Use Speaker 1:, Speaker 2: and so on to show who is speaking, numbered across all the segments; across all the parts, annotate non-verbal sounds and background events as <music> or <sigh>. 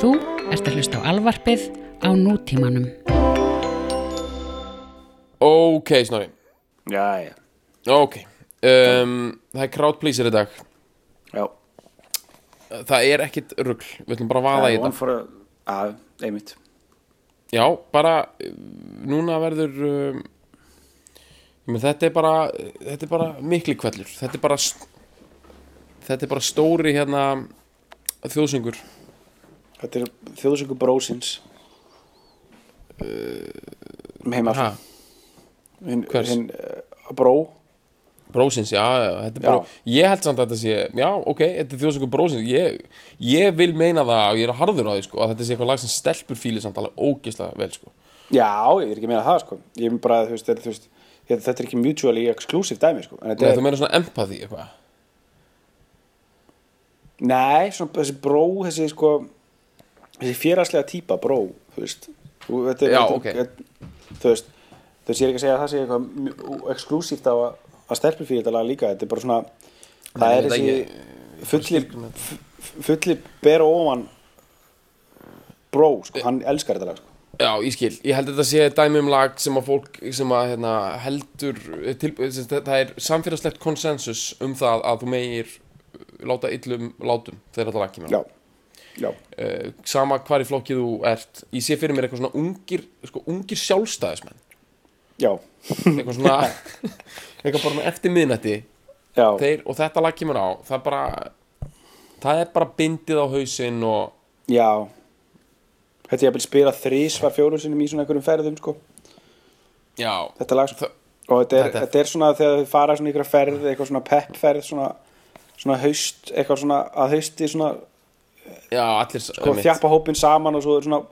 Speaker 1: Þú ert að hlusta á alvarpið á nútímanum.
Speaker 2: Ok, Snorri.
Speaker 3: Já, já,
Speaker 2: Ok. Um, Það er crowdpleaser í dag.
Speaker 3: Já.
Speaker 2: Það er ekkit rugl. Við ætlum bara að vaða í þetta.
Speaker 3: for a, að, einmitt.
Speaker 2: Já, bara Núna verður um, Þetta er bara Þetta er bara mikli kvellur Þetta er bara st- Þetta er bara stóri hérna Þjóðsöngur
Speaker 3: Þetta er þjóðsöngu brósins uh, Heima
Speaker 2: ha,
Speaker 3: hinn,
Speaker 2: hvers?
Speaker 3: hinn uh, Bró.
Speaker 2: Brósins, já, já, þetta er bara Ég held samt að þetta sé, já, ok Þetta er þjóðsöngur brósins. Ég, ég vil meina það og ég er harður á því, sko Að þetta sé eitthvað lag sem stelpur fíli samt alveg ógislega vel, sko.
Speaker 3: Já, ég er ekki að meina það sko. Ég er bara, þú veist, þetta, þú veist þetta, er ekki mutually exclusive dæmi sko. En
Speaker 2: Nei, þú meina svona empathy, eitthvað?
Speaker 3: Nei, svona þessi bró Þessi sko Þessi félagslega típa bró, þú veist. Þú, þetta,
Speaker 2: Já,
Speaker 3: þetta,
Speaker 2: ok.
Speaker 3: þetta, Þú veist, ég er ekki að segja að það sé eitthvað exclusíft á að, stelpur fyrir þetta lag líka. Þetta er bara svona Það
Speaker 2: Nei,
Speaker 3: er þessi fulli, fulli ber ofan bró, sko, hann elskar þetta lag sko.
Speaker 2: Já, ég skil, ég held að þetta sé dæmi um lag sem að fólk sem að hérna, heldur til, sem, sagt, það er samfélagslegt konsensus um það að þú megir láta illum látum þegar þetta lag kemur.
Speaker 3: Já,
Speaker 2: uh, sama hvar í flokkið þú ert ég sé fyrir mér eitthvað svona ungir sko, ungir sjálfstæðismenn.
Speaker 3: Já,
Speaker 2: eitthvað svona <laughs> eitthvað bara eftir miðnætti. Og þetta lag kemur á það er bara það er bara bindið á hausinn og
Speaker 3: Já. Þetta ég að spila þrísvar fjórum sinnum í svona einhverjum ferðum sko.
Speaker 2: Já,
Speaker 3: Þetta lag
Speaker 2: Það-
Speaker 3: Og þetta er,
Speaker 2: þetta-
Speaker 3: þetta er svona þegar þið fara svona í einhverja ferð eitthvað svona peppferð svona, svona haust eitthvað svona að hausti svona
Speaker 2: já, allir
Speaker 3: sko, þjappa hópin saman og svo er svona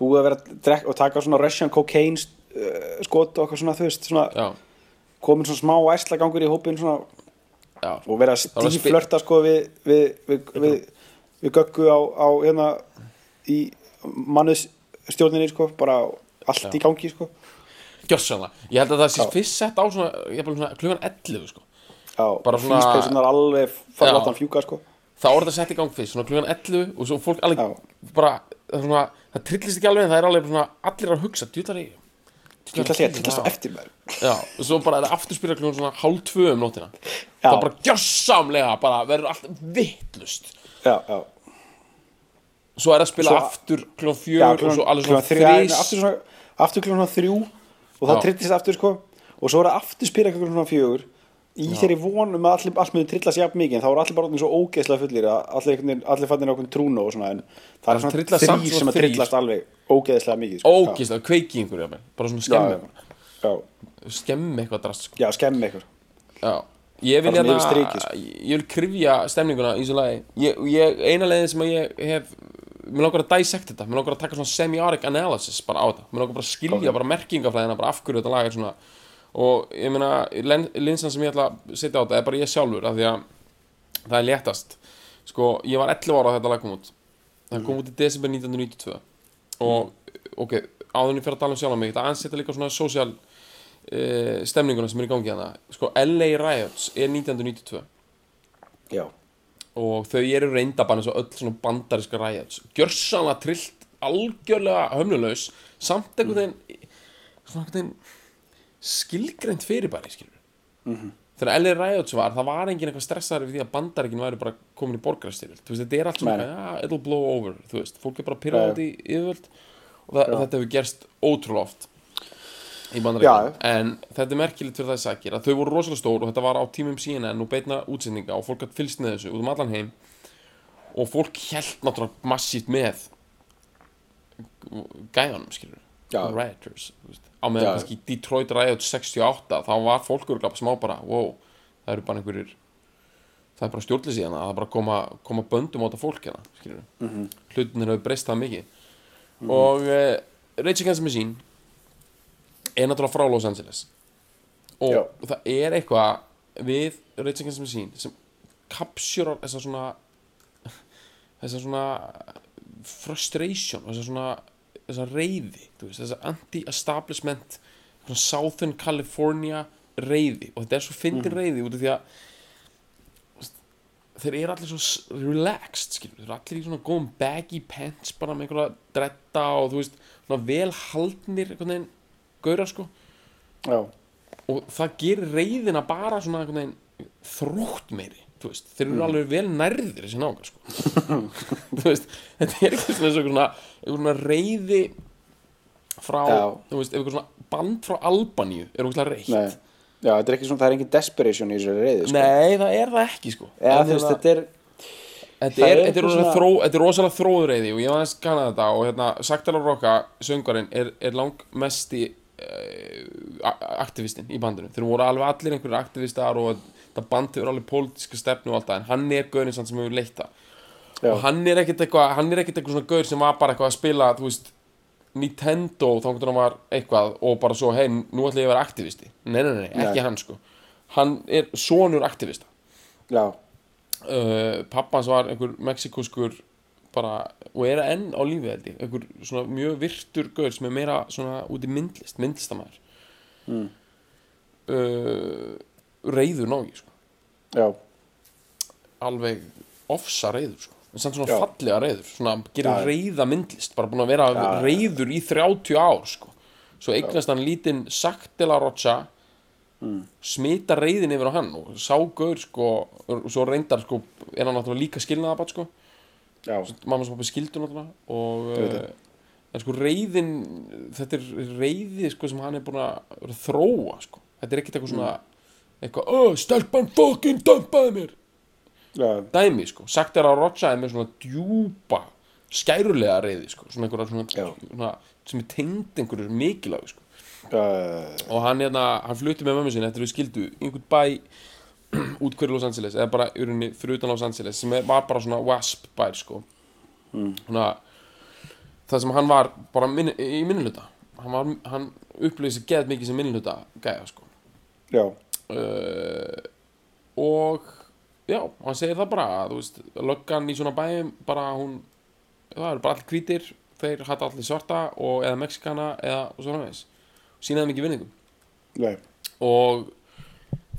Speaker 3: búið að vera að drekka og taka svona Russian cocaine uh, skot og eitthvað svona þú veist svona
Speaker 2: já,
Speaker 3: komin svona smá æslagangur í hópin svona
Speaker 2: já,
Speaker 3: og vera stíflörta sko við við, við, við, við göggu á, á hérna í mannuðs stjórninni sko bara allt í gangi sko.
Speaker 2: Gjörsanlega, ég held að það sé
Speaker 3: Já.
Speaker 2: fyrst sett á svona, svona klukkan 11 sko.
Speaker 3: Já,
Speaker 2: Bara svona-
Speaker 3: alveg fara
Speaker 2: Já.
Speaker 3: láta hann fjúka sko
Speaker 2: þá er þetta sett í gang fyrst, svona klukkan 11 og svo fólk alveg bara, það, svona, það trillist ekki alveg en það er alveg svona, allir að hugsa djúlar
Speaker 3: Ég. Að segja, trillast á eftir mér
Speaker 2: Já, og svo bara er það afturspila klukkan svona hálf tvö um nóttina.
Speaker 3: Já.
Speaker 2: það bara gjörsamlega bara verður allt vittlust
Speaker 3: Já, já.
Speaker 2: Svo er það að spila
Speaker 3: Svo-
Speaker 2: aftur klukkan
Speaker 3: Já,
Speaker 2: fjögur og svo alveg svona þrís
Speaker 3: aftur, klukkan þrjú og það trillist aftur sko. Og svo er það aftur spila klukkan fjögur í þeirri vonum að allir, allt mjög trillast jafn mikið en þá er allir bara svo ógeðslega fullir að allir, allir fannir okkur trúnu og svona en það er svona þrý
Speaker 2: svona
Speaker 3: sem að trillast alveg ógeðslega mikið sko.
Speaker 2: ógislega, kveiki jafnvel. bara svona skemmi skemmi eitthvað drast sko.
Speaker 3: já, skemmi
Speaker 2: Já, ég vil
Speaker 3: svona
Speaker 2: hérna
Speaker 3: sko.
Speaker 2: ég vil krifja stemninguna í þessu lagi eina leiðin sem ég hef mér langar að dissect þetta, mér langar að taka svona semiotic analysis bara á þetta, mér langar bara að skilja
Speaker 3: Ok.
Speaker 2: bara merkingafræðina, bara af hverju þetta lag er svona og ég meina, linsan sem ég ætla að setja á þetta er bara ég sjálfur af því að það er léttast. Sko, ég var 11 ára að þetta lag kom út. Það kom út í desember 1992 og ok, áður en ég fer að tala um sjálf á mig þetta aðeins setja líka svona social uh, stemninguna sem er í gangi hana sko, LA Riots er 1992
Speaker 3: Já,
Speaker 2: og þau eru reyndabann eins og öll svona bandariska riots. Gjörsanlega trillt, algjörlega höfnulegs, samt einhvern veginn svona einhvern veginn skilgreint fyrirbæri skilur
Speaker 3: Mhm.
Speaker 2: þegar LA Riots var, það var engin eitthvað stressaður við því að bandarikin væri bara komin í borgarstyrjöld þetta er allt svona, ja, it'll blow over veist, fólk er bara pyrrað
Speaker 3: Já.
Speaker 2: út í yfirvöld og það, þetta hefur gerst ótrúlega oft í
Speaker 3: Já.
Speaker 2: bandaríkjum en þetta er merkilegt fyrir það sakir að þau voru rosalega stór og þetta var á tímum CNN og beitna útsendinga og fólk hatt fylgst með þessu út um allan heim. Og fólk held náttúrulega massíft með gæjanum skilur Veist. á meðan kannski Detroit Riot 68 þá var fólk örgulega smá bara wow, það eru bara einhverjir það er bara stjórnleysi hérna það er bara að koma, koma böndum á þetta fólk hérna mm. -hmm. hlutinir hefur breyst það mikið og uh, Rage Against the Machine er náttúrulega frá Los Angeles og
Speaker 3: Já.
Speaker 2: það er eitthvað við Rage Against the Machine sem kapsjurar þessa svona <laughs> þessa svona frustration þessa svona þessa reyði veist, þessa anti-establishment Southern California reyði og þetta er svo fyndin reyði út af því að veist, þeir eru allir svo relaxed skilur, þeir eru allir í svona góðum baggy pants bara með einhverja dretta og þú veist, svona vel haldnir einhvern veginn, gaurar sko.
Speaker 3: Já,
Speaker 2: og það gerir reyðina bara svona einhvern veginn þrótt meiri þú veist, þeir eru alveg vel nærðir þessi náungar sko <laughs> þú veist, þetta er ekki svona svona, reyði frá,
Speaker 3: Já.
Speaker 2: þú veist, band frá Albaníu er ógæslega reytt
Speaker 3: já, þetta er ekki svona, það er engin desperation í þessari reyði sko.
Speaker 2: Nei, það er það ekki sko En
Speaker 3: þú veist,
Speaker 2: hérna-
Speaker 3: þetta er
Speaker 2: Þetta
Speaker 3: Það
Speaker 2: er,
Speaker 3: er
Speaker 2: er rosalega
Speaker 3: svona-
Speaker 2: þró, er reyði og ég var aðeins kannað þetta og hérna Saktalar Rokka, söngarinn, er, er langmesti uh, aktivistinn í bandinu. Þeir voru alveg allir einhverjir aktivistar og þetta band hefur alveg pólitíska stefnu og allt það en hann er gaurin samt sem hefur leitt það. Og hann er ekkert eitthvað, hann er ekkert eitthvað svona gaur sem var bara eitthvað að spila, þú veist, Nintendo þá hvernig hann var eitthvað og bara svo, hei, nú ætla ég að vera aktivisti. Nei, nei, nei, ekki
Speaker 3: Nei.
Speaker 2: hann sko. Hann er sonur aktivista
Speaker 3: já,
Speaker 2: uh, pappans var einhver mexikoskur bara, og er enn á lífi held ég, einhver svona mjög virtur gaur sem er meira svona út í myndlist myndlistamæður
Speaker 3: Mm.
Speaker 2: uh, reyður nági sko.
Speaker 3: já,
Speaker 2: alveg ofsa reyður sko. en samt svona
Speaker 3: Já.
Speaker 2: fallega reyður svona gerir reyða myndlist bara búin að vera reyður í 30 ár sko. svo eignast hann lítinn Saktela Rocha
Speaker 3: Mm.
Speaker 2: smita reyðin yfir á hann og sá gaur sko, og svo reyndar sko, er hann náttúrulega líka skilnaðabat sko mamma sem pappi skildu náttúrulega og uh, en sko reyðin þetta er reyði sko sem hann er búin að þróa sko þetta er ekkert eitthvað svona eitthvað, oh, stelpan fucking dömpaði mér.
Speaker 3: Já,
Speaker 2: dæmi sko, sagt er að Rocha er með svona djúpa skærulega reyði sko, svona einhverja svona,
Speaker 3: Já.
Speaker 2: svona sem er tengd einhverju mikilvæg sko.
Speaker 3: Já,
Speaker 2: og hann hérna, hann flutti með mömmu sinni eftir við skildu einhvern bæ <clears throat> út hverju Los Angeles, eða bara í rauninni fyrir utan Los Angeles, sem er, var bara svona wasp bær sko.
Speaker 3: Mm.
Speaker 2: svona það sem hann var bara minni, í minnuluta hann, hann upplýði sig geð mikið sem minnuluta gæða sko.
Speaker 3: Já,
Speaker 2: uh, og já, hann segir það bara að, þú veist, löggan í svona bæum bara hún, það eru bara allir hvítir þeir hatta allir svarta og eða mexikana eða svona veis sínaðum ekki vinningum
Speaker 3: nei,
Speaker 2: og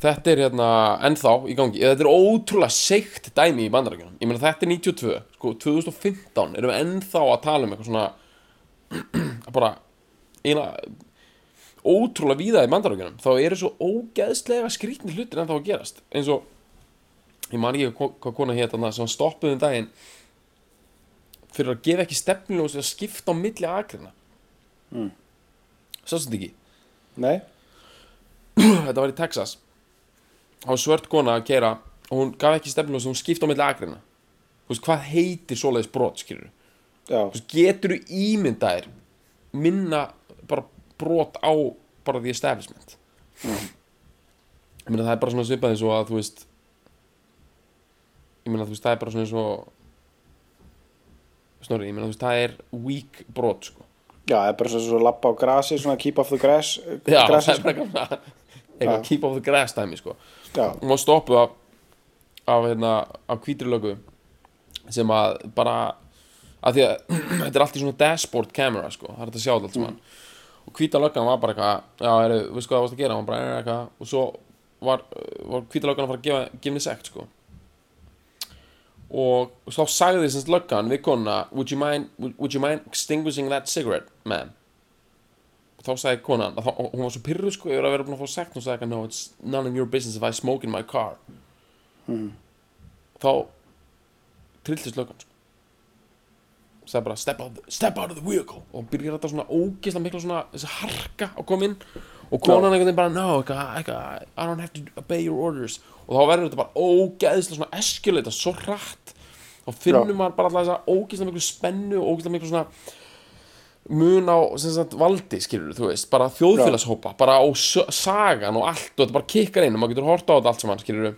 Speaker 2: þetta er hérna ennþá í gangi, eða þetta er ótrúlega seikt dæmi í bandarækjunum, ég meina þetta er 92 sko 2015 erum við ennþá að tala um eitthvað svona <clears throat> bara eina ótrúlega víða í bandarækjunum þá eru svo ógeðslega skrýtni hlutir ennþá að gerast. Eins og ég man ekki hvað hvað kona hétt sem stoppuði um daginn fyrir að gefa ekki stefnuljós að skipta á milli akrina
Speaker 3: Mm.
Speaker 2: sástu þetta ekki?
Speaker 3: Nei, <clears throat>
Speaker 2: þetta var í Texas. Það var svört kona að kera og hún gaf ekki stefnum og hún skipta á milli veist hvað heitir svoleiðis brot skilur
Speaker 3: já,
Speaker 2: getur þú ímyndaðir minna brot á bara the establishment. Ég meina það er bara svona svipað eins og að þú veist ég meina þú veist það er bara svona eins og snorri, ég meina þú veist það er weak brot sko.
Speaker 3: Já, það er bara svo, svo lappa á grasi, svona keep off the grass
Speaker 2: já,
Speaker 3: grassi,
Speaker 2: það er bara eitthvað eitthvað
Speaker 3: Já.
Speaker 2: keep off the grass dæmi sko.
Speaker 3: Já,
Speaker 2: hún var stoppuð af af, hérna, af hvítri lögu sem að bara að því að <clears throat> þetta er allt í svona dashboard camera sko, það er þetta að sjá allt saman og hvíta löggan var bara eitthvað já, er, veistu hvað það varst að gera, hún bara er eitthvað. Og svo var, var hvíta löggan að fara að gefa, henni sekt sko. Og þá sagði þessast löggan við konuna would you mind, would, you mind extinguishing that cigarette, man þá sagði konan þá, og hún var svo pyrruð sko yfir að vera búin að fá sekt. Hún sagði eitthvað no, it's none of your business if I smoke in my car. Þá trilltist löggan sko sagði bara step out, step out of the vehicle. Og byrjar þetta svona ógeðslega mikla svona þessi harka á komin og konan einhvern veginn bara no, eitthvað, eitthvað, I don't have to obey your orders. Og þá verður þetta bara ógeðslega svona escalata svo hratt. Þá finnum
Speaker 3: Já.
Speaker 2: maður bara alltaf þessa ógeðslega miklu spennu og ógeðslega miklu svona mun á sagt, valdi skilur þú veist, bara þjóðfélagshópa bara á sagan og allt. Og þetta bara kikkar inn og maður getur horta á þetta allt saman skilur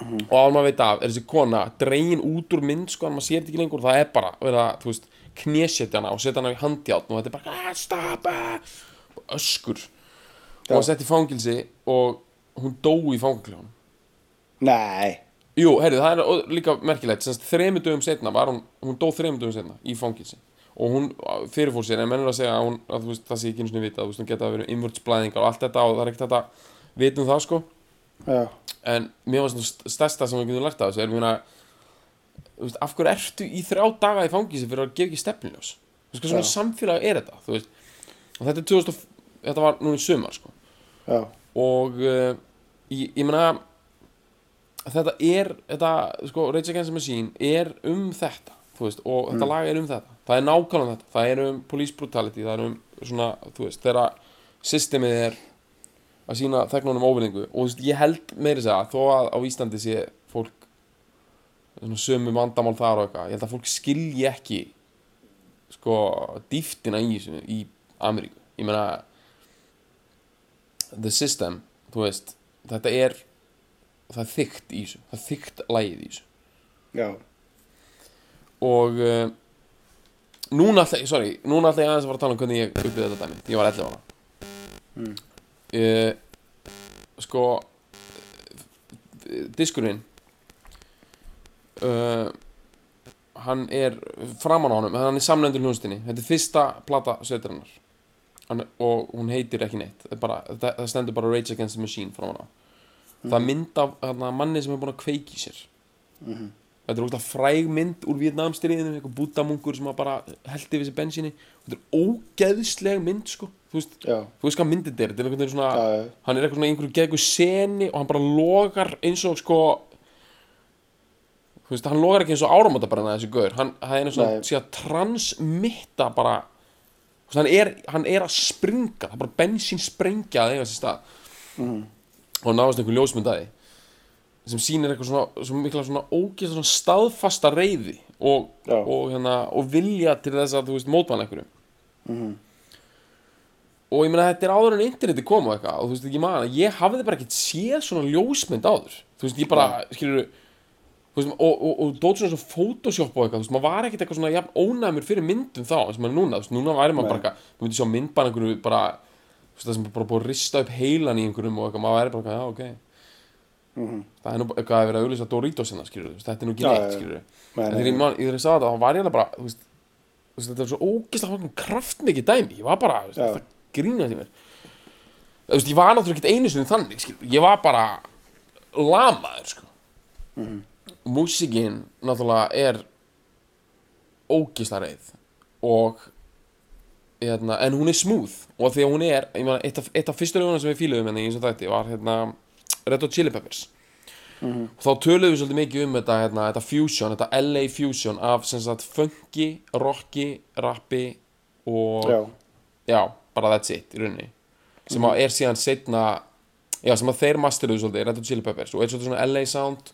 Speaker 2: og alveg maður veit af er þessi kona dregin út úr mynd sko en maður sér þetta ekki lengur. Það er bara verið að þú veist knésetja hana og setja hana í handjátn og þetta er bara ah, stop ah, öskur. Og hann sett í fangilsi og hún dó í fangiljónum
Speaker 3: nei.
Speaker 2: Jú, heyrðu, það er líka merkilegt. Semst þremur dögum setna var hún, hún dó þremur dögum setna í fangilsi og hún fyrirfór sér, en mennur að segja að, hún, að veist, það sé ekki eins og þú veist, hún geta verið innvördsblæðingar og allt þetta og það er ekkert þetta vitum það sko
Speaker 3: já,
Speaker 2: en mér var svona stærsta sem við getum lært af þessu er, þú veist, af hverju ertu í þrjá daga í fangísi fyrir að gefa ekki stefniljós svona samfélag er þetta? Þú veist, og þetta er 2000 og- þetta var núna í sumar sko.
Speaker 3: Já,
Speaker 2: og uh, ég, ég meina þetta er þetta, sko, Rage Against the Machine er um þetta, þú veist og þetta lag er um þetta, það er nákvæmlega þetta. Það er um police brutality, það er um svona, þú veist, þegar systemið er að sína þegnunum óvinningu og þú veist, ég held meiri segja þó að á Íslandi sé fólk sömu vandamál þar og eitthvað ég held að fólk skilji ekki sko, dýftina í þessu í Ameríku, ég meina the system þú veist, þetta er það er þykkt í þessu, það er þykkt lægið í þessu.
Speaker 3: Já,
Speaker 2: og uh, núna ég- sorry, núna ætla ég aðeins að fara að tala um hvernig ég uppið þetta dæmi, ég var 11 ára.
Speaker 3: Mm.
Speaker 2: Uh, sko diskurinn uh, hann er framan á honum, hann er samlendur hljónstinni þetta er fyrsta plata sveitarinnar hann, og hún heitir ekki neitt. Það, bara, það, það stendur bara Rage Against the Machine framan á. Það er mynd af hana, manni sem er búin að kveiki sér. Þetta er ógæslega fræg mynd úr Vietnamstyrriðinu, eitthvað bútamungur sem að bara heldi við sér bensíni. Þetta er ógeðsleg mynd sko þú veist, þú veist hvað myndin er þetta er einhvern veginn svona,
Speaker 3: Já, já.
Speaker 2: hann er eitthvað svona einhverju geðgu seni og hann bara logar eins og sko þú veist, hann logar ekki eins og áramótabrenna þessi gaur, hann, hann er sé að transmitta bara þú veist, hann er, hann er að springa það er bara bensín sprengja að eiga sér stað
Speaker 3: Mhm.
Speaker 2: og náðast einhver ljósmynd að því sem sýnir eitthvað svona, svona mikla svona ógeðslega svona staðfasta reyði og, og, hérna, og vilja til þess að þú veist mótmann einhverju
Speaker 3: Mhm.
Speaker 2: Og ég meina þetta er áður en interneti kom og eitthvað og þú veist ekki maður, ég hafði bara ekkert séð svona ljósmynd áður. Þú veist ég bara, skilur þú veist, og, og, og dót svona svona photoshop og eitthvað, þú veist, maður var ekkert eitthvað svona jafn ónæmur fyrir myndum þá, eins og maður núna, þú veist, núna væri maður bara þú myndi sjá mynd bara einhverju bara, þú veist, það sem bara búið að rista upp heilan í einhverjum og eitthvað, maður væri bara já, ok.
Speaker 3: Mhm.
Speaker 2: það er nú eitthvað að vera að auðvitað Doritos hérna, skilur veist, þetta er nú ekki neitt, skilur en þegar ég, þegar ég sagði þetta, þá var ég alveg bara, þú veist, veist þetta er svo ógeðslega kraftmikið dæmi, ég var bara, það grínaði mér. Þú veist, ég var náttúrulega ekkert einu sinni þannig, skilur, ég var bara lamaður, sko.
Speaker 3: Mhm.
Speaker 2: músikinn náttúrulega er ógeðslega reið og hérna, en hún er smooth. Og því að hún er, ég meina, eitt af, eitt af fyrstu löguna sem við fíluðum henni í eins og þætti var hérna Red Hot Chili Peppers.
Speaker 3: Mhm.
Speaker 2: og þá töluðum við svolítið mikið um þetta, hérna, þetta fusion, þetta LA fusion af sem sagt funky, rocki, rappi og
Speaker 3: já,
Speaker 2: já, bara that's it í rauninni. Sem að er síðan setna já, sem að þeir masteruðu svolítið, Red Hot Chili Peppers og er svolítið svona LA sound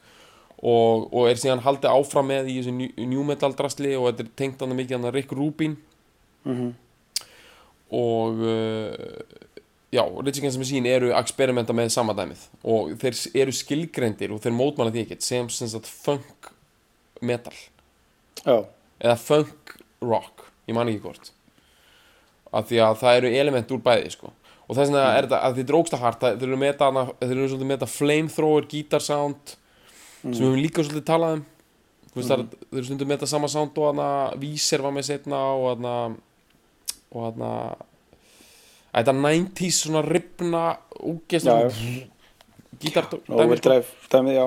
Speaker 2: og, og er síðan haldið áfram með í þessu new, metal drasli og þetta er tengt hann mikið hann Rick Rubin.
Speaker 3: Mhm.
Speaker 2: og uh, já, the Machine eru að experimenta með sama dæmið. Og þeir eru skilgreindir og þeir mótmála því ekkert sem sem sagt funk metal.
Speaker 3: Já,
Speaker 2: eða funk rock, ég man ekki hvort af því að það eru element úr bæði sko. og þess vegna er þetta að þið dróksta hart þeir eru með þetta, svolítið flamethrower guitar sound sem við líka svolítið talað um. Þú veist, það er- þeir eru stundum með þetta sama sound og hana Víser var með setna og hana og hana þetta 90s svona ripna úgeðslega gítar
Speaker 3: overdrive dæmið, já.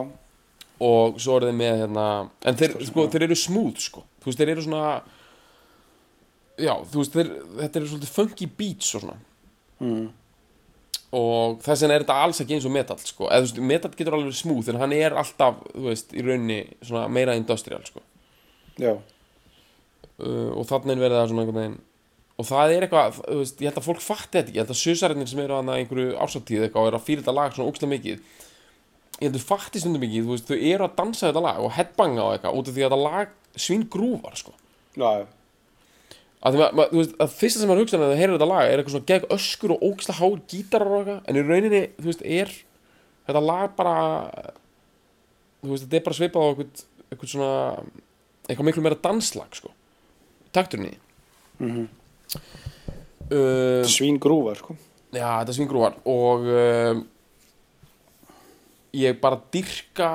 Speaker 2: Og svo eru þeir með hérna en þeir, sko, þeir eru smooth sko. Þeir eru svona já, þú veist, þeir, þetta eru svolítið funky beats og svona.
Speaker 3: Mm.
Speaker 2: og þess vegna er þetta alls ekki eins og metal sko, eða þú veist, metal getur alveg smooth en hann er alltaf, þú veist, í rauninni svona meira industrial sko.
Speaker 3: Já,
Speaker 2: uh, og þannig er verið það svona einhvern veginn og það er eitthvað, þú veist, ég held að fólk fatti þetta ekki, ég held að susarinnir sem eru að einhverju ársatíð eitthvað og eru að fyrir þetta lag svona ógstlega mikið ég held að fatti stundum mikið, þú veist, þau eru að dansa þetta lag og headbanga og eitthvað út af því að þetta lag svín grúvar, sko.
Speaker 3: Já,
Speaker 2: því að, þú veist, að fyrsta sem maður hugsa þegar það heyrir þetta lag er eitthvað svona gegn öskur og ógstlega háir gítarar og eitthvað, en í rauninni, þú veist, er þetta lag bara þú veist, þetta er bara svipað á eitthvað, eitthvað svona eitthvað miklu meira danslag, sko takturinn í
Speaker 3: Mhm.
Speaker 2: uh,
Speaker 3: svín grúvar sko.
Speaker 2: Já, þetta er svingrúar og um, ég bara dyrka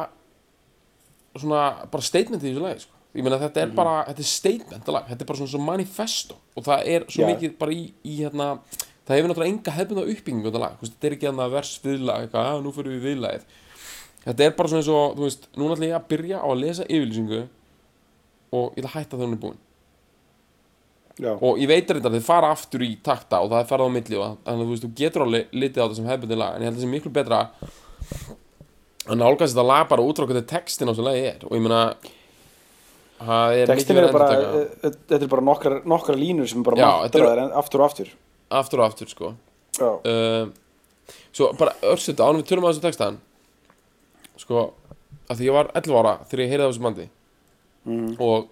Speaker 2: svona bara statementið í þessu lagi sko. Ég meina þetta er
Speaker 3: Mhm.
Speaker 2: bara, þetta er statement lag, þetta er bara svona, svona manifesto. Og það er svo
Speaker 3: Já.
Speaker 2: mikið bara í, í hérna, það hefur náttúrulega enga hefðbunda uppbyggingu þetta er ekki hérna vers viðlag, eitthvað, að nú fyrir við viðlagið. Þetta er bara svona eins og, þú veist, núna ætla ég að byrja á að lesa yfirlýsingu og ég ætla að hætta þegar hún er búin.
Speaker 3: Já,
Speaker 2: og ég veit þetta að þið fara aftur í takta og það er farið á milli og þannig að þú veist, þú getur alveg litið á þetta sem hefðbundið lag en ég held að það sé miklu betra að nálgast þetta lag bara út frá hvernig textin á þessu lagi er. Og ég meina það
Speaker 3: textin er bara eh, eh, þetta er bara nokkra, nokkra línur sem bara
Speaker 2: þetta
Speaker 3: það aftur og aftur.
Speaker 2: Aftur og aftur sko. Uh, svo bara örsut ánum við tölum að þessu textan sko að því ég var 11 ára þegar ég heyrði á þessu bandi.
Speaker 3: Mm,
Speaker 2: og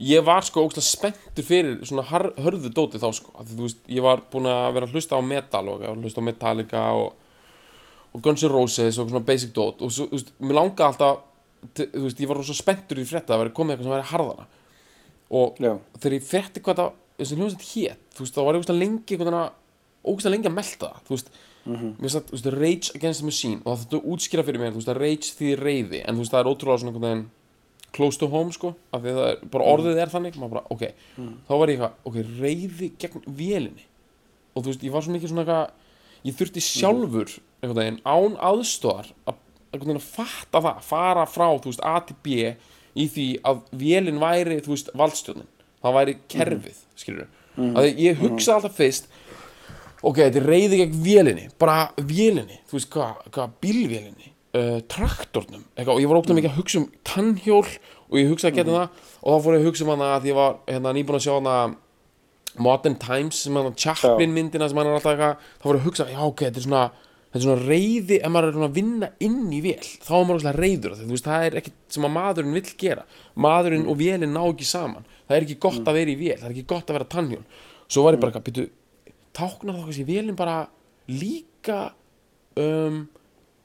Speaker 2: ég var sko ógæslega spenntur fyrir svona hörðu dóti þá sko. Að því, þú veist, ég var búinn að vera að hlusta á metal og að hlusta á Metallica og, og Guns N' Roses og svona basic dót. Og þú veist, mér langaði alltaf þú veist, ég var svo spenntur í frétta að vera komið eitthvað sem væri harðara. Og
Speaker 3: já,
Speaker 2: þegar ég frétti hvað það þessi hljómsveit hét, þú veist, þá var ég ógæslega lengi eitthvað ógæslega lengi að melta það þú veist, mér satt, þú veist, Rage Against the Machine og það þurftu að útskýra fyrir mér, þú veist, að Rage því reyði, en þú veist, það er ótrúlega svona einhvern veginn close to home, sko, af því að það er bara orðið er þannig, maður bara, ok. Þá var ég eitthvað, ok, reyði gegn vélinni. Og þú veist, ég var svo mikið svona eitthvað ég þurfti sjálfur einhvern veginn, án aðstóðar að, einhvern veginn að fatta það, fara frá þú veist, A til B í því að vélinn væri, þú veist, valdstjórnin. Það væri kerfið, skilur mm. að ég hugsa alltaf fyrst ok, þetta er reyði gegn vélinni bara vélinni, þú veist, hvað hva, bílvélinni, uh, traktornum eitthvað, og ég var ógæslega mikið að hugsa um tannhjól og ég hugsaði að geta það og þá fór ég að hugsa um hana að ég var hérna, nýbúin að sjá hana Modern Times sem hann Chaplin myndina sem hann er alltaf eitthvað þá voru að hugsa, já ok, þetta er svona þetta er svona reyði, ef maður er svona að vinna inn í vél, þá er maður svona reyður þú veist, það er ekkert sem að maðurinn vill gera. Maðurinn og vélinn ná ekki saman. Það er ekki gott að vera í vél, það er ekki gott að vera tannhjól svo var ég bara eitthvað, byrju táknar þá kannski vélinn bara líka um,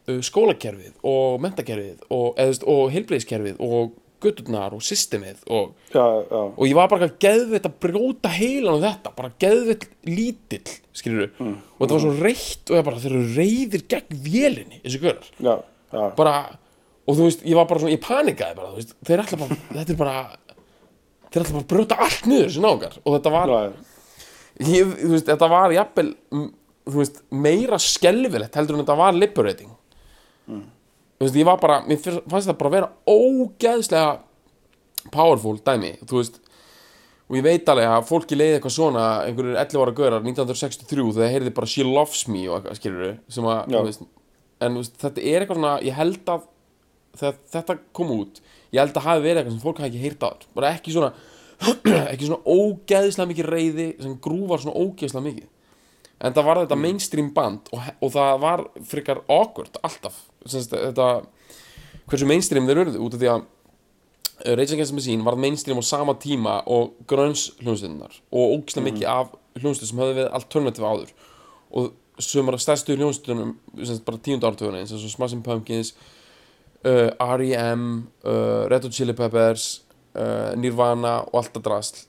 Speaker 2: uh, skólakerfið og mentakerfið og, og heilbreyðiskerfið og götturnar og systemið og
Speaker 3: já, já,
Speaker 2: og ég var bara geðveitt að brjóta heilan á þetta, bara geðveitt lítill, skilur
Speaker 3: Mm.
Speaker 2: og þetta var svo reitt og ég bara, þeir eru reyðir gegn vélinni, þessi görar. Bara, og þú veist, ég var bara svona, ég panikaði bara, þú veist, þeir ætla bara <laughs> þetta er bara, þeir ætla bara að brjóta allt niður þessi nágar, og þetta var ég, þú veist, þetta var jafnvel, þú veist, meira skelfilegt heldur en þetta var liberating þú veist, ég var bara mér fannst það bara að vera ógeðslega powerful dæmi, þú veist og ég veit alveg að fólki leiði eitthvað svona einhverjur 11 ára gaurar 1963 þegar þeir heyrði bara She Loves Me og eitthvað, skilur sem að, veist en veist, þetta er eitthvað svona, ég held að þegar þetta kom út. Ég held að hafi verið eitthvað sem fólk hafi ekki heyrt á. Bara ekki svona <clears throat> ekki svona ógeðslega mikið reyði sem grúvar svona ógeðslega mikið en það var þetta mainstream band og, og það var frekar awkward alltaf. Sennst, þetta, hversu mainstream þeir urðu út af því að uh, Rage Against the Machine var mainstream á sama tíma og grunns hljónstunnar og ógeðslega mikið af hljónstunum sem höfðu við alternative áður. Og sumar stærstu hljónstunum bara tíundu ártöfuna eins og Smashing Pumpkins uh, R.E.M. Uh, Red Hot Chili Peppers uh, Nirvana og allt það drasl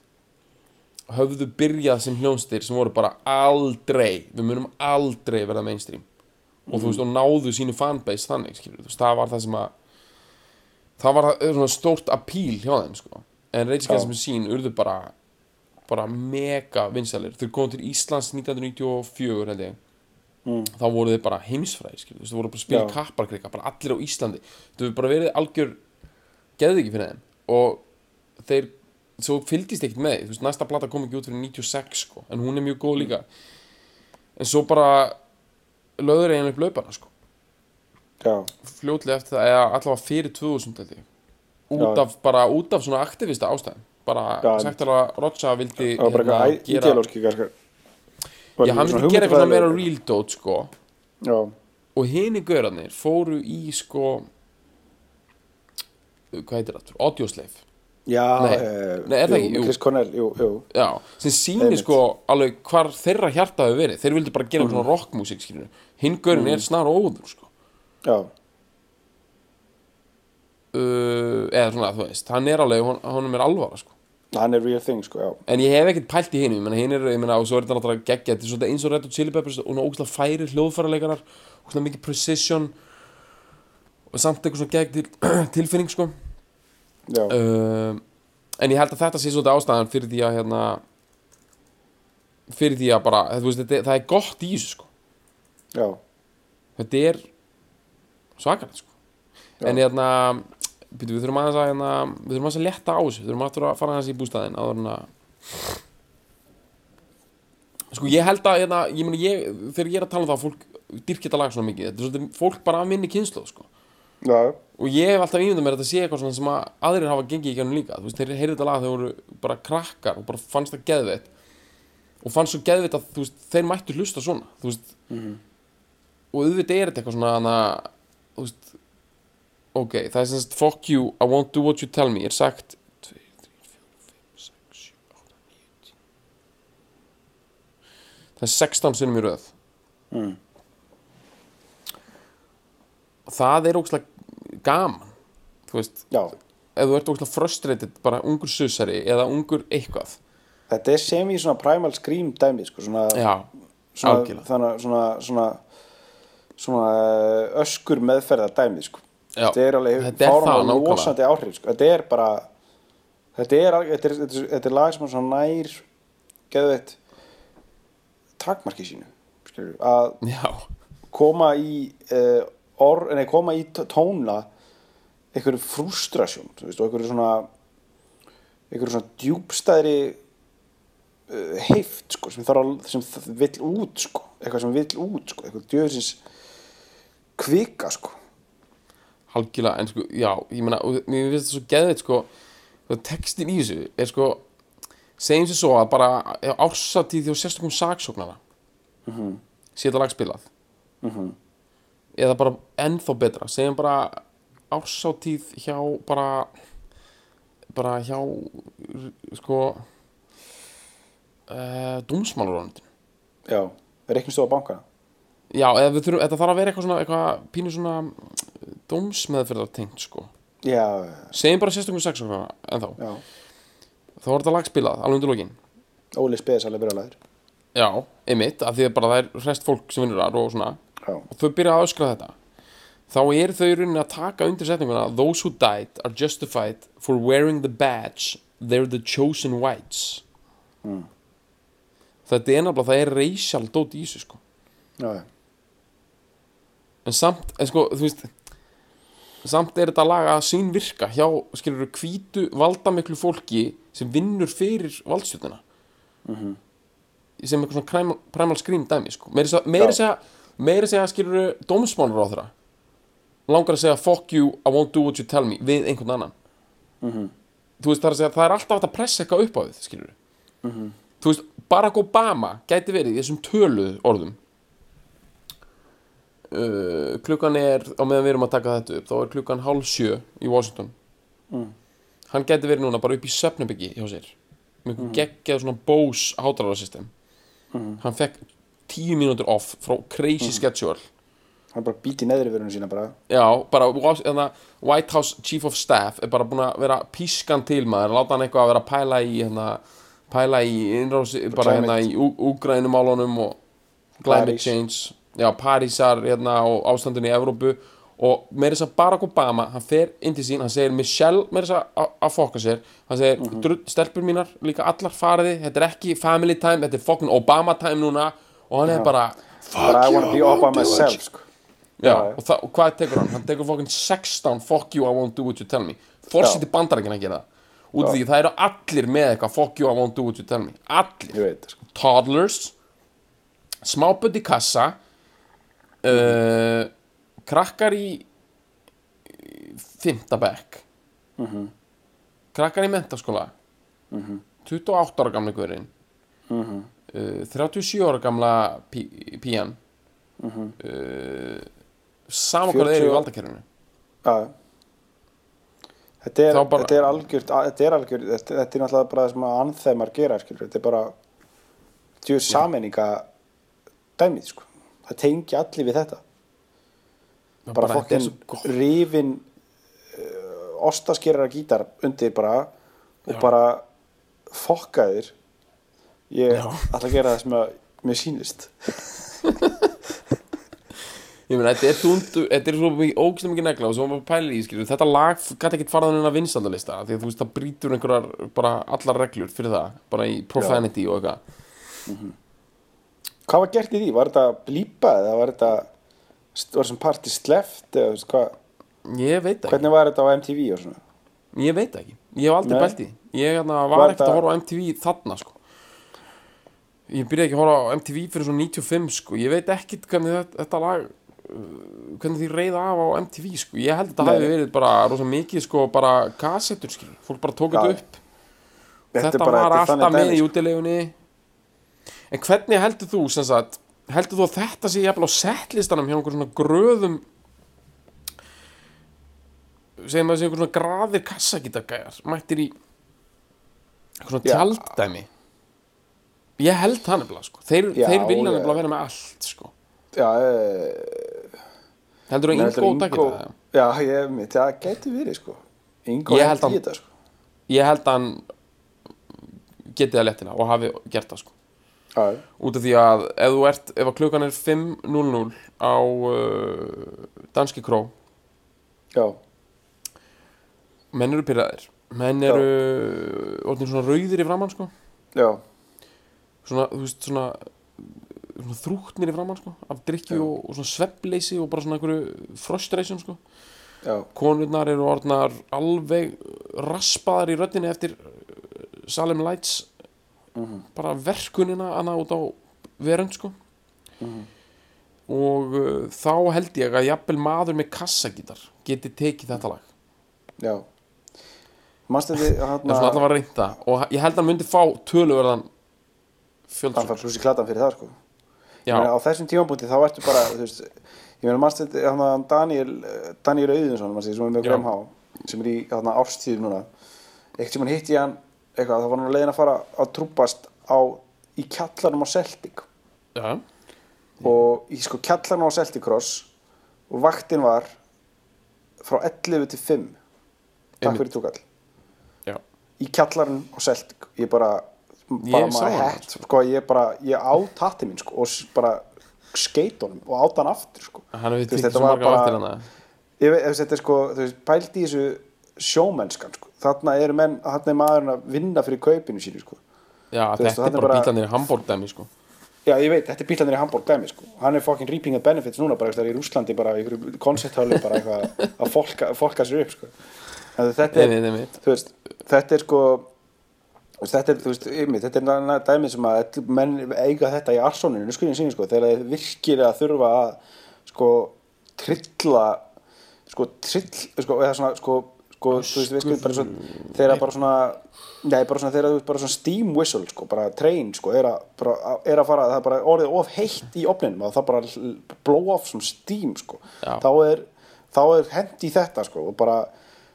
Speaker 2: höfðu byrjað sem hljónstir sem voru bara aldrei við munum aldrei verða mainstream. Og þú veist og náðu sínu fanbase þannig skilur, þú veist, það var það sem að það var það svona stórt appeal hjá þeim sko. En Rage Against the Machine urðu bara bara mega vinsalir þau komum til Íslands 1994 held ég. Þá voru þið bara heimsfræði skilur, þú veist, þau voru bara að spila kapparkrika bara allir á Íslandi, þau hefur bara verið algjör geðviki fyrir þeim. Og þeir, svo fylgdist ekkert með þú veist, næsta plata kom ekki út fyrir 96 sko, en hún er mjög góð líka. En svo bara löður eiginlega upp laupana sko.
Speaker 3: Já,
Speaker 2: fljótlega eftir það, eða allavega fyrir 2000 held ég, út
Speaker 3: Já.
Speaker 2: af bara út af svona aktivista ástæðum. Bara
Speaker 3: Já,
Speaker 2: sagt alveg að Rocha vildi
Speaker 3: það var bara eitthvað
Speaker 2: gera,
Speaker 3: ideolóski kannski
Speaker 2: já, hann vildi gera eitthvað meira real dot sko.
Speaker 3: Já,
Speaker 2: og hini gaurarnir fóru í sko hvað heitir það, Audioslave
Speaker 3: já,
Speaker 2: Nei.
Speaker 3: eh,
Speaker 2: Nei, er það ekki?
Speaker 3: Chris Cornell, jú, jú.
Speaker 2: Já, sem sýnir sko alveg hvar þeirra hjarta hefur verið. Þeir vildi bara gera
Speaker 3: Mhm.
Speaker 2: svona rockmusik skilur hinn gaurin er snar óður sko.
Speaker 3: Já,
Speaker 2: uh, eða svona, þú veist, hann er alveg hon, honum er alvara sko.
Speaker 3: Hann er real thing, sko, já.
Speaker 2: En ég hef ekkert pælt í hinn, ég meina hinn er, ég meina, og svo er þetta náttúrulega geggja, þetta er svona eins og Red Hot Chili Peppers og ógæslega færi hljóðfæraleikarar ógæslega mikið precision og samt eitthvað svona gegg til, <clears throat> tilfinning sko uh, en ég held að þetta sé svolítið ástæðan fyrir því að hérna fyrir því að bara, veist, þetta, það er gott í þessu sko. Þetta er svakalegt sko. En hérna við þurfum aðeins að hérna, við þurfum aðeins að letta á þessu. Við þurfum aftur að fara aðeins í bústæðin áður en að sko ég held að hérna, ég meni ég, þegar ég er að tala um það að fólk dyrkja þetta lag svona mikið. Þetta er svolítið fólk bara af minni kynslu sko.
Speaker 3: Já,
Speaker 2: og ég hef alltaf ímyndað mér að þetta sé eitthvað sem að aðrir hafa gengið í gennum líka. Þú veist, þeir heyrðu þetta lag þegar voru bara krakkar og bara fannst það geðveitt og fannst svo geðveitt að veist, þeir mættu hlusta svona þú veist. Og auðvitað er þetta eitthvað svona hana, þú veist ok, það er sem sagt fuck you, I won't do what you tell me er sagt 2, 3, 4, 5, 6, 7, 8, 9, 10 það er 16 sinnum í röð.
Speaker 3: Mm.
Speaker 2: Og það er ógslag gaman þú veist,
Speaker 3: já
Speaker 2: ef þú ert ógslag frustrated bara ungur susari eða ungur eitthvað
Speaker 3: Þetta er sem í svona primal scream dæmi sko, svona, svona, þannig, svona, svona, svona eh, öskur meðferða dæmi sko. Þetta er alveg
Speaker 2: þetta er það,
Speaker 3: fáránlega
Speaker 2: nákvæmlega.
Speaker 3: losandi áhrif sko. þetta er bara þetta er, þetta er, þetta er, þetta er lag sem er svona nær geðveitt takmarki sínu að
Speaker 2: já,
Speaker 3: koma í uh, or, nei, koma í tóna einhverju veist, og einhverju svona einhverju svona djúbstæðri uh, heift sko, sem að, sem vill út sko, eitthvað sem vill út sko, eitthvað djöðsins kvika sko
Speaker 2: algjörlega en sko, já, ég meina, og mér finnst það svo geðveitt sko, sko, textin í þessu er sko, segjum sér svo að bara ársatíð þjó sérstökum saksóknara mm -hmm. séta lagspilað
Speaker 3: Mhm.
Speaker 2: Eða bara ennþá betra. Segjum bara ársátíð hjá bara bara hjá sko uh, dómsmálarónundin
Speaker 3: já, reiknistofa bankana
Speaker 2: já, eða við þurfum, þetta þarf að vera eitthvað svona eitthvað pínu svona dómsmeðferðar tengt sko.
Speaker 3: Já,
Speaker 2: segjum bara sérstökum saksóknara ennþá.
Speaker 3: Já,
Speaker 2: þá var þetta lag spilað alveg undir lokin.
Speaker 3: Óli Spes alveg byrjaðlegur
Speaker 2: já, einmitt, af því að bara það er rest fólk sem vinnur þar og svona.
Speaker 3: já,
Speaker 2: og þau byrja að öskra þetta. Þá er þau í rauninni að taka undir setninguna those who died are justified for wearing the badge. They're the chosen whites. Þetta er nefnilega það er racial dót í þessu sko.
Speaker 3: Já, já,
Speaker 2: en samt, en sko, þú veist samt er þetta lag að sín virka hjá, skilur hvítu valdamiklu fólki sem vinnur fyrir valdstjórnina. Sem eitthvað svona primal, primal scream dæmi sko. meiri
Speaker 3: Já.
Speaker 2: segja, meiri segja skilur dómsmánur á þeirra langar að segja fuck you, I won't do what you tell me við einhvern annan. Þú veist það er að segja, það er alltaf að pressa eitthvað upp á þið skilur þú veist, Barack Obama gæti verið í þessum töluð orðum. Uh, klukkan er á meðan við erum að taka þetta upp þá er klukkan hálf sjö í Washington. Hann gæti verið núna bara upp í söfnabyggi hjá sér með einhver geggjað svona Bose hátalarasystem hann fekk tíu mínútur off frá crazy schedule.
Speaker 3: Hann bara býti neðri verðinu sína bara.
Speaker 2: Já, bara hérna, White House Chief of Staff er bara búin að vera pískan til maður, láta hann eitthvað að vera að pæla í hérna, pæla í innrási, bara hérna í úgrænumálunum og climate
Speaker 3: París.
Speaker 2: change. Já, Parísar hérna og ástandinu í Evrópu. Og meira þess að Barack Obama hann fer inn til sín, hann segir Michelle meira þess að fokka sér. Hann segir, mm
Speaker 3: Mhm.
Speaker 2: stelpur mínar, líka allar fariði þetta er ekki family time, þetta er fucking Obama time núna og hann er bara
Speaker 3: I be all by
Speaker 2: won't do
Speaker 3: myself
Speaker 2: it.
Speaker 3: sko.
Speaker 2: Já, og, það, og hvað tekur hann? Hann tekur fokkin 16 Fuck you, I won't do what you tell me. Forseti bandarækina að gera það. Út af því það eru allir með eitthvað Fuck you, I won't do what you tell me. Allir.
Speaker 3: Veit sko.
Speaker 2: Toddlers Smábönd í kassa uh, Krakkar í í Fimmta bekk. Krakkar í mentaskóla 28 ára gamla guðurinn. Uh, 37 ára gamla pí, pían uh, Sama hvað þeir eru í
Speaker 3: 40
Speaker 2: valdakerfinu
Speaker 3: Já. Þetta er,
Speaker 2: bara-
Speaker 3: þetta er algjört, þetta er algjört, þetta, þetta er náttúrulega bara það sem að anþemar gera, skilur, þetta er bara djúr sameininga dæmið, sko. Það tengi allir við þetta. Bara, bara
Speaker 2: þetta er
Speaker 3: fokkin
Speaker 2: svo gott.
Speaker 3: rifin uh, ostaskerara gítar undir bara og
Speaker 2: Já.
Speaker 3: bara fokkaðir. Ég
Speaker 2: Já.
Speaker 3: ætla að gera það sem að mér sýnist.
Speaker 2: Ég meina, þetta er tundu, þetta er svo ógislega mikið negla og svo maður pælir í, skilur, þetta lag gæti ekkert farað inn að vinsaldalista því að þú veist, það brýtur einhverjar, bara allar reglur fyrir það, bara í profanity og eitthvað.
Speaker 3: Hvað var gert í því? Var þetta blípað eða var þetta var þessum parti sleft eða veist hvað?
Speaker 2: Ég veit ekki,
Speaker 3: hvernig var þetta á MTV og svona
Speaker 2: ég veit ekki Ég hef aldrei bælt í. Ég hérna, var,
Speaker 3: Var
Speaker 2: ekkert að
Speaker 3: þetta-
Speaker 2: horfa á MTV þarna sko. Ég byrjaði ekki að horfa á MTV fyrir svona 95 sko. Ég veit ekkit hvernig þetta, þetta lag uh, hvernig því reyða af á MTV sko. Ég held að þetta hafi verið bara rosa mikið sko, bara kassettur skil. Fólk bara tók þetta upp
Speaker 3: Þetta
Speaker 2: Þetta
Speaker 3: bara-
Speaker 2: var alltaf með í
Speaker 3: sko.
Speaker 2: útilegunni En hvernig heldur þú sem sagt, heldur þú að þetta sé jafnvel á settlistanum hjá einhver svona gröðum segjum að það sé einhver svona graðir kassagítargæjar mættir í svona
Speaker 3: Já.
Speaker 2: Ég held það nefnilega sko. Þeir, þeir vilja
Speaker 3: já.
Speaker 2: nefnilega vera með allt sko.
Speaker 3: Já, eh,
Speaker 2: Heldur þú að Ingo takir það?
Speaker 3: já, ég, mitt, það gæti verið sko. Ingo
Speaker 2: Ég held
Speaker 3: hendi
Speaker 2: hann-
Speaker 3: í þetta sko.
Speaker 2: Ég held að hann geti það lettina og hafi gert það sko.
Speaker 3: Já,
Speaker 2: út af því að ef þú ert, ef að klukkan er 5.00 á uh, danski kró
Speaker 3: já,
Speaker 2: menn eru pyrraðir menn eru orðin svona rauðir í framann sko.
Speaker 3: Já,
Speaker 2: svona, þú veist, svona, svona þrúknir í framann sko af drikju og, og svona sveppleysi og bara svona einhverju frustration sko.
Speaker 3: Já,
Speaker 2: konurnar eru orðnar alveg raspaðar í röddinni eftir uh, Salem Lights bara verkunina annað út á verönd sko. Og uh, þá held ég að jafnvel maður með kassagítar geti tekið þetta lag.
Speaker 3: Já. Manstu þið
Speaker 2: en
Speaker 3: hann
Speaker 2: svona allavega reynda. Og ég held að hann myndi fá töluverðan fjöldsum
Speaker 3: fær pluss í klatan fyrir það sko. Meina, á þessum tímabúti þá ertu bara veist, ég meina mannst þetta hann Daniel eh, Daniel Auðinsson manstu, sem er með. GMH sem er í hann árstíð núna. Eitt sem hann hitti ég hann eitthvað þá var hann að leiðin að fara að trúpast á í kjallarnum á Celtic.
Speaker 2: Já,
Speaker 3: og í sko kjallarnum á Celtic Cross og vaktin var frá 11 til 5 takk
Speaker 2: Einmitt.
Speaker 3: fyrir tókall í kjallarinn á Celtic. Ég bara, bara maður hett sko, ég bara, ég át hatti minn sko, og bara skeit honum og át hann aftur sko.
Speaker 2: hann
Speaker 3: veist, þetta var bara- ég þessi, þetta er sko, þú veist, pælt í þessu sjómennskan, sko, þarna eru menn þarna er maðurinn að vinna fyrir kaupinu sínu sko.
Speaker 2: já,
Speaker 3: Þú veist,
Speaker 2: þetta er
Speaker 3: er
Speaker 2: bara bílanir í Hamburg dæmi sko
Speaker 3: já, ég veit, þetta er bílarnir í Hamburg dæmi sko. hann er fucking reaping the benefits núna bara eitthvað í Rúslandi bara í einhverju koncepthölu bara eitthvað að folka, folka sér upp sko. Þetta er,
Speaker 2: Einmitt, einmitt.
Speaker 3: þú veist, þetta er sko veist, þetta er, þú veist, yfir, þetta er na- na- dæmi sem að menn eiga þetta í arsóninu, skulum sín, sko, þegar þeir virkilega þurfa að sko trilla sko trill, sko, eða svona sko, sko, þú veist, veist, bara svona þeirra bara svona, nei, bara svona þeirra, þú veist, bara svona steam whistle, sko, bara train, sko, er að, bara, er að fara, það er bara orðið of heitt í opninum og það bara blow off some steam, sko,
Speaker 2: Já.
Speaker 3: þá er þá er hent í þetta, sko, og bara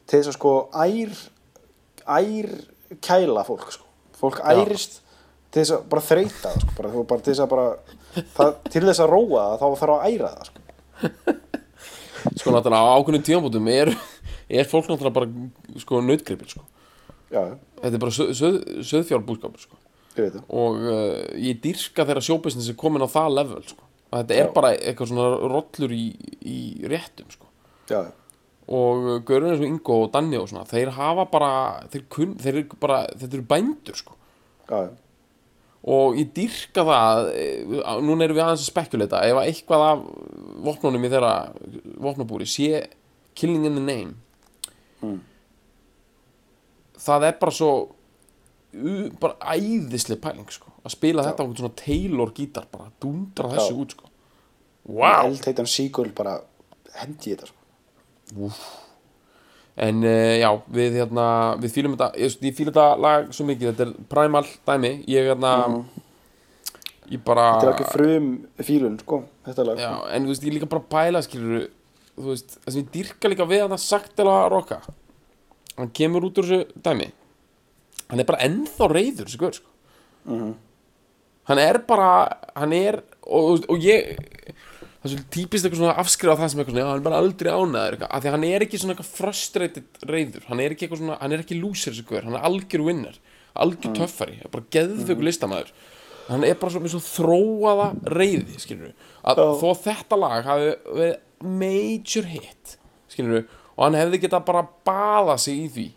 Speaker 3: til þess að sko ær ær kæla fólk, sko. Fólk
Speaker 2: Já.
Speaker 3: ærist til þess að bara þreita það, sko, bara, þú- bara til þess að bara það, til þess að róa það, þá þarf að æra það, sko. <laughs>
Speaker 2: Sko náttúrulega á ákveðnum tímabútum er, er fólk náttúrulega bara sko nautgripir sko.
Speaker 3: Já,
Speaker 2: þetta er bara söð, söð, söðfjárbúskapur sko.
Speaker 3: Ég veit það.
Speaker 2: Og uh, ég dýrka þeirra sjóbusiness er komin á það level sko. Að þetta er
Speaker 3: Já.
Speaker 2: bara eitthvað svona rollur í, í réttum sko.
Speaker 3: Já,
Speaker 2: og Görun eins og Ingo og Danni og svona þeir hafa bara þeir kun, þeir eru bara, þetta eru bændur sko
Speaker 3: já,
Speaker 2: og ég dýrka það eh, núna erum við aðeins að spekulata ef að eitthvað af vopnunum í þeirra vopnabúri sé killing in the name
Speaker 3: Mm.
Speaker 2: það er bara svo bara æðisleg pæling sko að spila þetta á einhvern svona Taylor gítar bara dundra þessu
Speaker 3: Já.
Speaker 2: út sko wow.
Speaker 3: eldheitan síkul bara hendi þetta, sko
Speaker 2: en uh, já, við hérna við fýlum þetta, ég, ég fýlum þetta lag svo mikið, þetta er primal dæmi. Ég hérna ég bara
Speaker 3: þetta er ekki frum fílun, sko þetta lag,
Speaker 2: Já, en þú veist, ég líka bara pæla skilur þú veist, það sem ég dýrka líka við að sagt til að rocka hann kemur út úr þessu dæmi. Hann er bara ennþá reyður þessi gaur, sko.
Speaker 3: Mhm.
Speaker 2: hann er bara, hann er og, og ég það er svo típist eitthvað svona afskrif á það sem eitthvað svona, já, hann er bara aldrei ánæður eitthvað, af því hann er ekki svona eitthvað frustrated reyður, hann er ekki eitthvað svona, hann er ekki loser þessi gaur, hann er algjör winner algjör töffari, bara geðveikur listamæður hann er bara svo með svo þróaða reyði, skilur að
Speaker 3: Já.
Speaker 2: þó þetta lag hafi verið major hit, skilur og hann hefði getað bara baða sig í því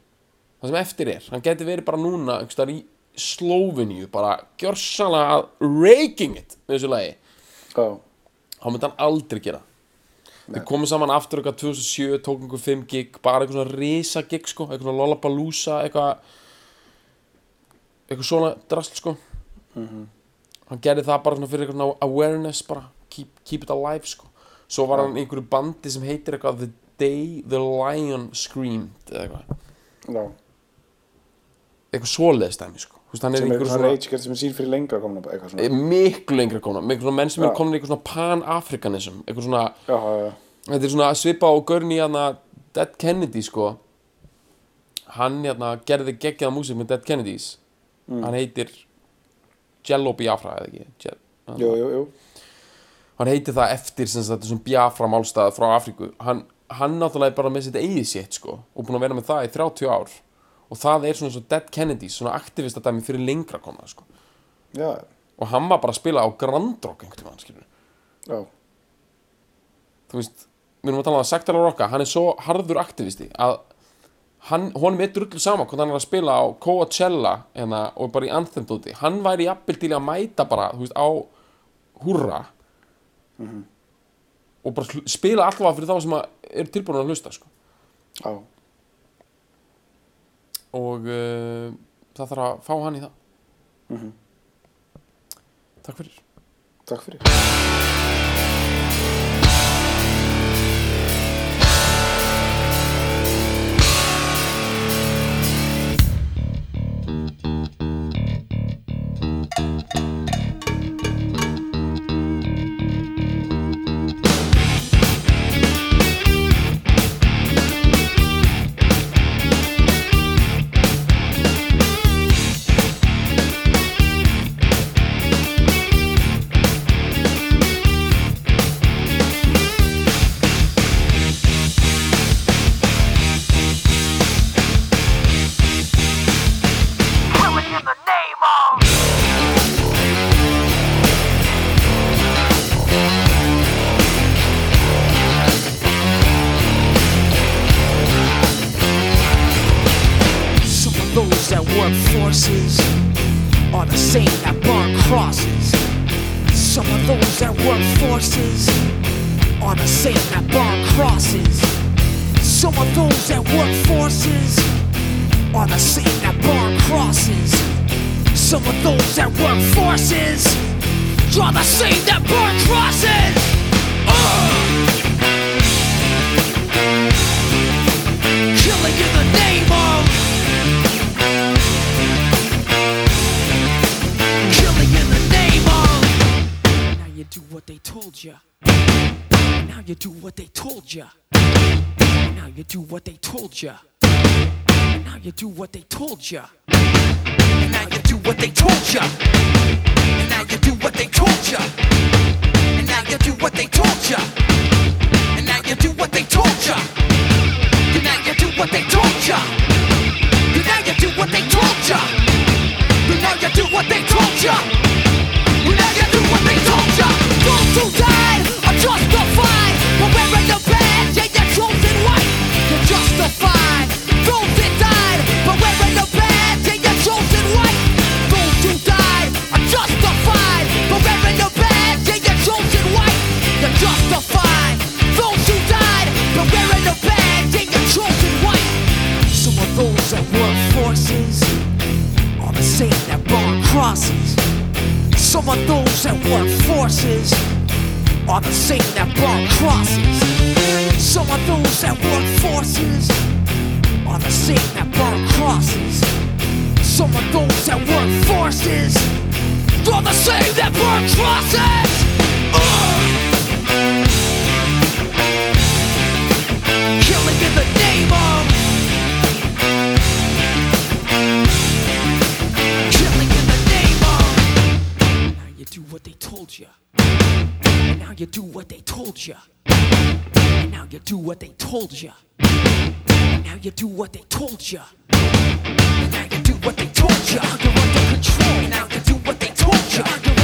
Speaker 2: það sem eftir er, hann geti verið bara núna einhvers staðar í Slóveníu bara gjörsanlega raking it með þessu lagi.
Speaker 3: Já,
Speaker 2: þá myndi hann aldrei gera Þeir komu saman aftur eitthvað 2007, tók einhver 5 gig, bara eitthvað svona risa gig sko, eitthvað svona Lollapalooza, eitthvað eitthvað svona drast sko. Hann gerði það bara svona fyrir eitthvað svona awareness bara, keep, keep it alive sko. Svo var hann einhverju bandi sem heitir eitthvað The Day the Lion Screamed eða eitthvað,
Speaker 3: Já.
Speaker 2: eitthvað svoleiðis dæmi sko. Er
Speaker 3: Sem er
Speaker 2: einhverju
Speaker 3: svona
Speaker 2: svona
Speaker 3: rage sem er sín fyrir lengra komna svona.
Speaker 2: Eh, miklu lengra komna, með einhverjum menn sem er komin í eitthvað svona pan-afrikanism, eitthvað svona
Speaker 3: Já, já, já.
Speaker 2: Þetta er svona svipa á Gurney hérna Dead Kennedy sko. Hann hérna gerði geggjaða músík með Dead Kennedys. Hann heitir Jello Biafra eða ekki? Je
Speaker 3: Jú, jú, jú.
Speaker 2: Hann heitir það eftir sem sagt þessum Biafra málstað frá Afríku. Hann, hann náttúrulega er bara með sitt eigið sitt sko og búin að vera með það í 30 ár og það er svona svo Dead Kennedys svona aktivistadæmi fyrir lengra komna sko.
Speaker 3: Já,
Speaker 2: og hann var bara að spila á Grand Rock einhvern veginn skilur
Speaker 3: já.
Speaker 2: þú veist, við erum að tala um að Sektar Rocka, hann er svo harður aktivisti að hann, honum er drullu sama hvernig hann er að spila á Coachella hérna, og bara í Anthem dóti. Hann væri jafnvel til að mæta bara þú veist, á húrra og bara spila alltaf fyrir þá sem að er tilbúin að hlusta sko.
Speaker 3: Já,
Speaker 2: og uh, það þarf að fá hann í það. Takk fyrir.
Speaker 3: Takk fyrir.
Speaker 4: Work are the same that burn crosses. Some of those that work forces are the same that burn crosses. Some of those that work forces are the same that burn crosses. Some of those that work forces are the same that burn crosses. Ugh! Killing in the name of what they told ya Now you do what they told ya Now you do what they told ya Now you do what they told ya Now you do what they told ya Now you do what they told ya And now you do what they told ya And now you do what they told ya and now you do what they told ya. And now you do what they told ya. And now you do what they told ya. Some of those that work forces are the same that burn crosses. Some of those that work forces are the same that burn crosses. Some of those that work forces are the same that burn crosses. Ugh! You do what they told you. And now you do what they told you. And now you do what they told you. And now you do what they told you. Under control. And now you do what they told you.